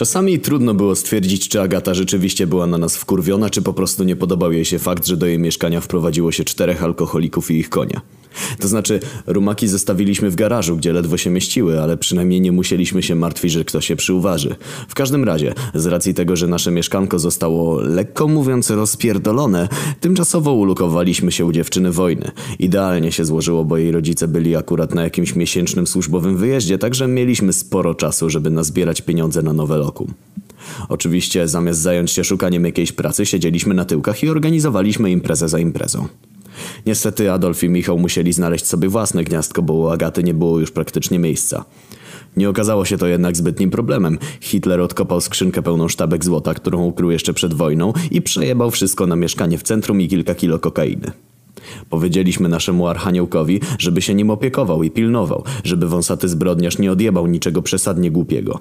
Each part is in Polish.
Czasami trudno było stwierdzić, czy Agata rzeczywiście była na nas wkurwiona, czy po prostu nie podobał jej się fakt, że do jej mieszkania wprowadziło się czterech alkoholików i ich konia. To znaczy, rumaki zostawiliśmy w garażu, gdzie ledwo się mieściły, ale przynajmniej nie musieliśmy się martwić, że ktoś się przyuważy. W każdym razie, z racji tego, że nasze mieszkanko zostało, lekko mówiąc, rozpierdolone, tymczasowo ulokowaliśmy się u dziewczyny wojny. Idealnie się złożyło, bo jej rodzice byli akurat na jakimś miesięcznym służbowym wyjeździe, także mieliśmy sporo czasu, żeby nazbierać pieniądze na nowe lokum. Oczywiście, zamiast zająć się szukaniem jakiejś pracy, siedzieliśmy na tyłkach i organizowaliśmy imprezę za imprezą. Niestety Adolf i Michał musieli znaleźć sobie własne gniazdko, bo u Agaty nie było już praktycznie miejsca. Nie okazało się to jednak zbytnim problemem. Hitler odkopał skrzynkę pełną sztabek złota, którą ukrył jeszcze przed wojną i przejebał wszystko na mieszkanie w centrum i kilka kilo kokainy. Powiedzieliśmy naszemu archaniołkowi, żeby się nim opiekował i pilnował, żeby wąsaty zbrodniarz nie odjebał niczego przesadnie głupiego.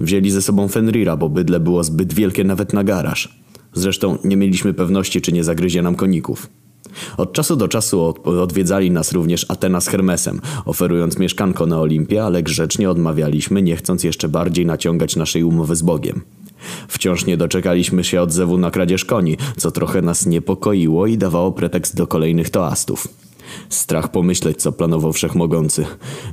Wzięli ze sobą Fenrira, bo bydle było zbyt wielkie nawet na garaż. Zresztą nie mieliśmy pewności, czy nie zagryzie nam koników. Od czasu do czasu odwiedzali nas również Atena z Hermesem, oferując mieszkanko na Olimpie, ale grzecznie odmawialiśmy, nie chcąc jeszcze bardziej naciągać naszej umowy z Bogiem. Wciąż nie doczekaliśmy się odzewu na kradzież koni, co trochę nas niepokoiło i dawało pretekst do kolejnych toastów. Strach pomyśleć, co planował Wszechmogący.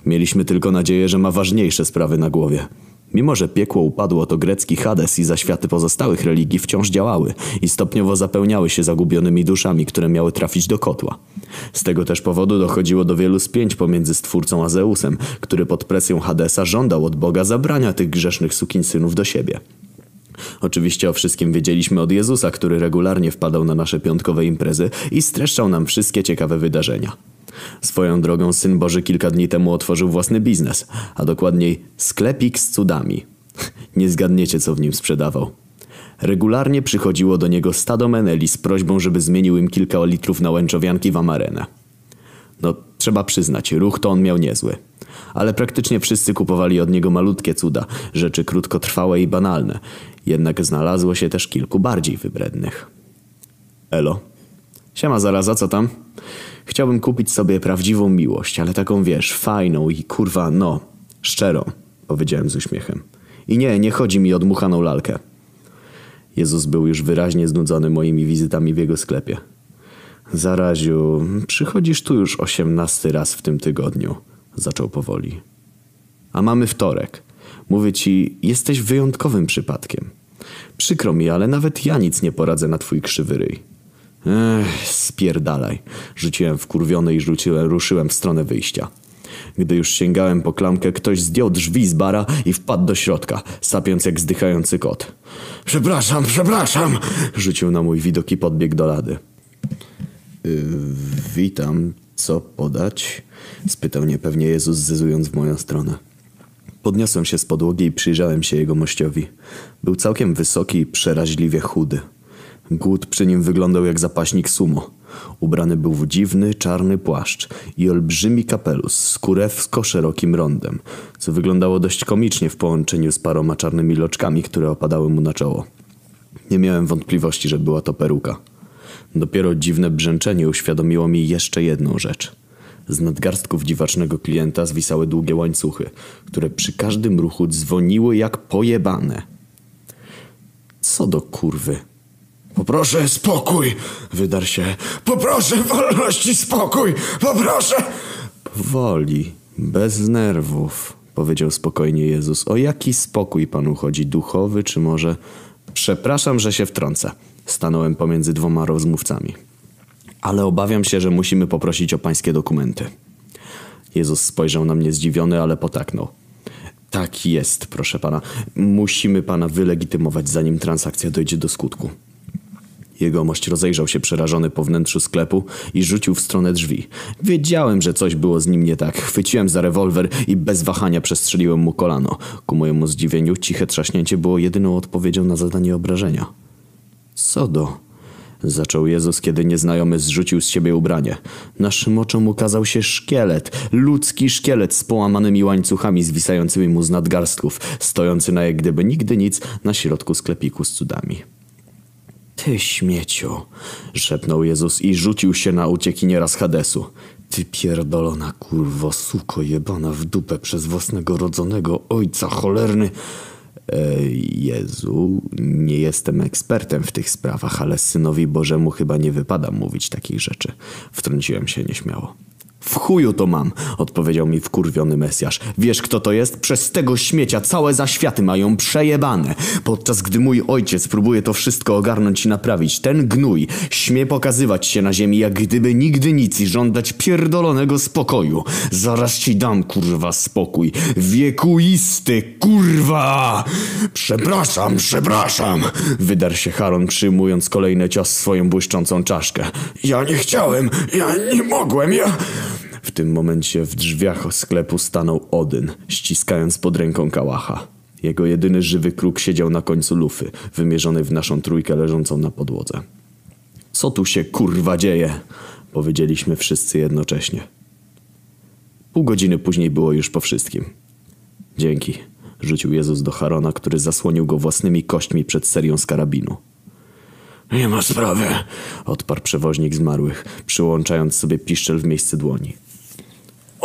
Mieliśmy tylko nadzieję, że ma ważniejsze sprawy na głowie. Mimo, że piekło upadło, to grecki Hades i zaświaty pozostałych religii wciąż działały i stopniowo zapełniały się zagubionymi duszami, które miały trafić do kotła. Z tego też powodu dochodziło do wielu spięć pomiędzy Stwórcą a Zeusem, który pod presją Hadesa żądał od Boga zabrania tych grzesznych sukinsynów do siebie. Oczywiście o wszystkim wiedzieliśmy od Jezusa, który regularnie wpadał na nasze piątkowe imprezy i streszczał nam wszystkie ciekawe wydarzenia. Swoją drogą Syn Boży kilka dni temu otworzył własny biznes, a dokładniej sklepik z cudami. Nie zgadniecie, co w nim sprzedawał. Regularnie przychodziło do niego stado meneli z prośbą, żeby zmienił im kilka litrów na łęczowianki w amarenę. No, trzeba przyznać, ruch to on miał niezły. Ale praktycznie wszyscy kupowali od niego malutkie cuda, rzeczy krótkotrwałe i banalne. Jednak znalazło się też kilku bardziej wybrednych. Elo. Siema zaraza, co tam? Chciałbym kupić sobie prawdziwą miłość, ale taką wiesz, fajną i kurwa, no, szczerą, powiedziałem z uśmiechem. I nie, nie chodzi mi o dmuchaną lalkę. Jezus był już wyraźnie znudzony moimi wizytami w jego sklepie. Zaraziu, przychodzisz tu już osiemnasty raz w tym tygodniu, zaczął powoli. A mamy wtorek. Mówię ci, jesteś wyjątkowym przypadkiem. Przykro mi, ale nawet ja nic nie poradzę na twój krzywy ryj. Ech, spierdalaj. Rzuciłem wkurwiony i rzuciłem, ruszyłem w stronę wyjścia. Gdy już sięgałem po klamkę, ktoś zdjął drzwi z bara i wpadł do środka, sapiąc jak zdychający kot. Przepraszam, przepraszam! Rzucił na mój widok i podbiegł do lady. Yy, witam. Co podać? Spytał niepewnie Jezus, zezując w moją stronę. Podniosłem się z podłogi i przyjrzałem się jego mościowi. Był całkiem wysoki i przeraźliwie chudy. Głód przy nim wyglądał jak zapaśnik sumo. Ubrany był w dziwny, czarny płaszcz i olbrzymi kapelusz z kurewsko szerokim rondem, co wyglądało dość komicznie w połączeniu z paroma czarnymi loczkami, które opadały mu na czoło. Nie miałem wątpliwości, że była to peruka. Dopiero dziwne brzęczenie uświadomiło mi jeszcze jedną rzecz. Z nadgarstków dziwacznego klienta zwisały długie łańcuchy, które przy każdym ruchu dzwoniły jak pojebane. Co do kurwy? Poproszę spokój, wydarł się. Poproszę wolność i spokój, poproszę. Powoli, bez nerwów, powiedział spokojnie Jezus. O jaki spokój panu chodzi, duchowy czy może... Przepraszam, że się wtrącę. Stanąłem pomiędzy dwoma rozmówcami. Ale obawiam się, że musimy poprosić o pańskie dokumenty. Jezus spojrzał na mnie zdziwiony, ale potaknął. Tak jest, proszę pana. Musimy pana wylegitymować, zanim transakcja dojdzie do skutku. Jegomość rozejrzał się przerażony po wnętrzu sklepu i rzucił w stronę drzwi. Wiedziałem, że coś było z nim nie tak. Chwyciłem za rewolwer i bez wahania przestrzeliłem mu kolano. Ku mojemu zdziwieniu ciche trzaśnięcie było jedyną odpowiedzią na zadanie obrażenia. Co do... Zaczął Jezus, kiedy nieznajomy zrzucił z siebie ubranie. Naszym oczom ukazał się szkielet, ludzki szkielet z połamanymi łańcuchami zwisającymi mu z nadgarstków, stojący na jak gdyby nigdy nic na środku sklepiku z cudami. Ty śmieciu, szepnął Jezus i rzucił się na uciekiniera z Hadesu. Ty pierdolona kurwo, suko jebana w dupę przez własnego rodzonego ojca cholerny. Jezu, nie jestem ekspertem w tych sprawach, ale synowi Bożemu chyba nie wypada mówić takich rzeczy. Wtrąciłem się nieśmiało. W chuju to mam, odpowiedział mi wkurwiony Mesjasz. Wiesz kto to jest? Przez tego śmiecia całe zaświaty mają przejebane. Podczas gdy mój ojciec próbuje to wszystko ogarnąć i naprawić, ten gnój śmie pokazywać się na ziemi jak gdyby nigdy nic i żądać pierdolonego spokoju. Zaraz ci dam kurwa spokój. Wiekuisty kurwa! Przepraszam, przepraszam! Wydarł się Haron przyjmując kolejny cios swoją błyszczącą czaszkę. Ja nie chciałem, ja nie mogłem, ja... W tym momencie w drzwiach sklepu stanął Odyn, ściskając pod ręką kałacha. Jego jedyny żywy kruk siedział na końcu lufy, wymierzony w naszą trójkę leżącą na podłodze. Co tu się kurwa dzieje? Powiedzieliśmy wszyscy jednocześnie. Pół godziny później było już po wszystkim. Dzięki, rzucił Jezus do Harona, który zasłonił go własnymi kośćmi przed serią z karabinu. Nie ma sprawy, odparł przewoźnik zmarłych, przyłączając sobie piszczel w miejsce dłoni.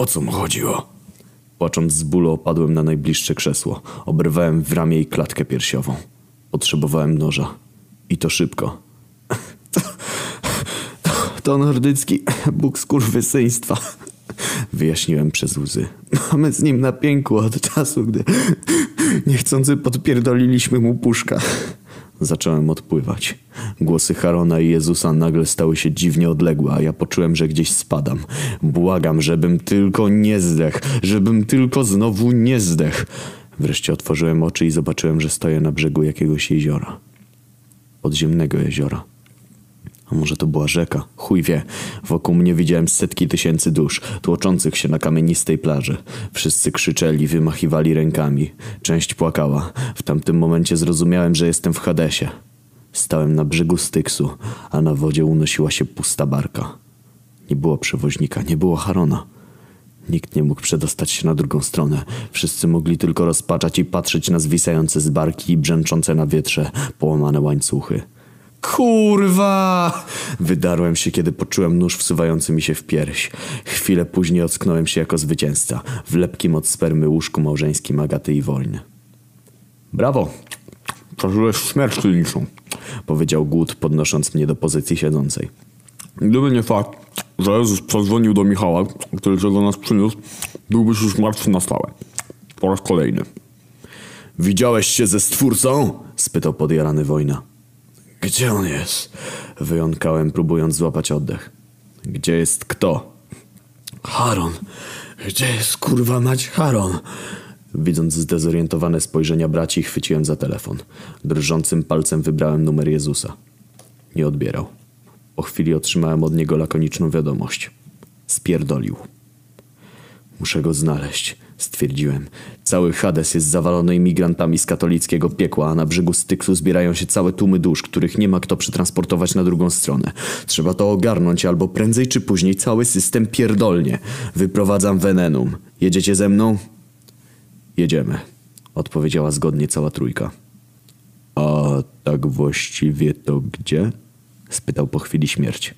O co mu chodziło? Płacząc z bólu opadłem na najbliższe krzesło. Obrywałem w ramię i klatkę piersiową. Potrzebowałem noża. I to szybko. To, to, to nordycki bóg skurwysyństwa. Wyjaśniłem przez łzy. Mamy z nim na pięku od czasu, gdy niechcący podpierdoliliśmy mu puszka. Zacząłem odpływać. Głosy Harona i Jezusa nagle stały się dziwnie odległe, a ja poczułem, że gdzieś spadam. Błagam, żebym tylko nie zdechł, żebym tylko znowu nie zdechł. Wreszcie otworzyłem oczy i zobaczyłem, że stoję na brzegu jakiegoś jeziora. Podziemnego jeziora. A może to była rzeka? Chuj wie. Wokół mnie widziałem setki tysięcy dusz, tłoczących się na kamienistej plaży. Wszyscy krzyczeli, wymachiwali rękami. Część płakała. W tamtym momencie zrozumiałem, że jestem w Hadesie. Stałem na brzegu Styksu, a na wodzie unosiła się pusta barka. Nie było przewoźnika, nie było Harona. Nikt nie mógł przedostać się na drugą stronę. Wszyscy mogli tylko rozpaczać i patrzeć na zwisające z barki i brzęczące na wietrze połamane łańcuchy. Kurwa! Wydarłem się, kiedy poczułem nóż wsuwający mi się w pierś. Chwilę później ocknąłem się jako zwycięzca w lepkim od spermy łóżku małżeńskim Agaty i Wojny. Brawo! Przeżyłeś śmierć kliniczną, powiedział Głód, podnosząc mnie do pozycji siedzącej. Gdyby nie fakt, że Jezus zadzwonił do Michała, który cię do nas przyniósł, byłbyś już martwy na stałe. Po raz kolejny. Widziałeś się ze Stwórcą? spytał podjarany Wojna. Gdzie on jest? Wyjąkałem, próbując złapać oddech. Gdzie jest kto? Haron. Gdzie jest kurwa mać Haron? Widząc zdezorientowane spojrzenia braci, chwyciłem za telefon. Drżącym palcem wybrałem numer Jezusa. Nie odbierał. Po chwili otrzymałem od niego lakoniczną wiadomość. Spierdolił. Muszę go znaleźć, stwierdziłem. Cały Hades jest zawalony imigrantami z katolickiego piekła, a na brzegu Styksu zbierają się całe tłumy dusz, których nie ma kto przetransportować na drugą stronę. Trzeba to ogarnąć, albo prędzej czy później cały system pierdolnie. Wyprowadzam Venenum. Jedziecie ze mną? Jedziemy, odpowiedziała zgodnie cała trójka. A tak właściwie to gdzie? spytał po chwili śmierć.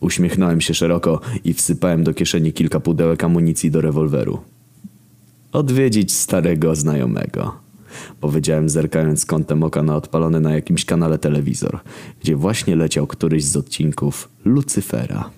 Uśmiechnąłem się szeroko i wsypałem do kieszeni kilka pudełek amunicji do rewolweru. Odwiedzić starego znajomego. Powiedziałem zerkając kątem oka na odpalony na jakimś kanale telewizor, gdzie właśnie leciał któryś z odcinków Lucyfera.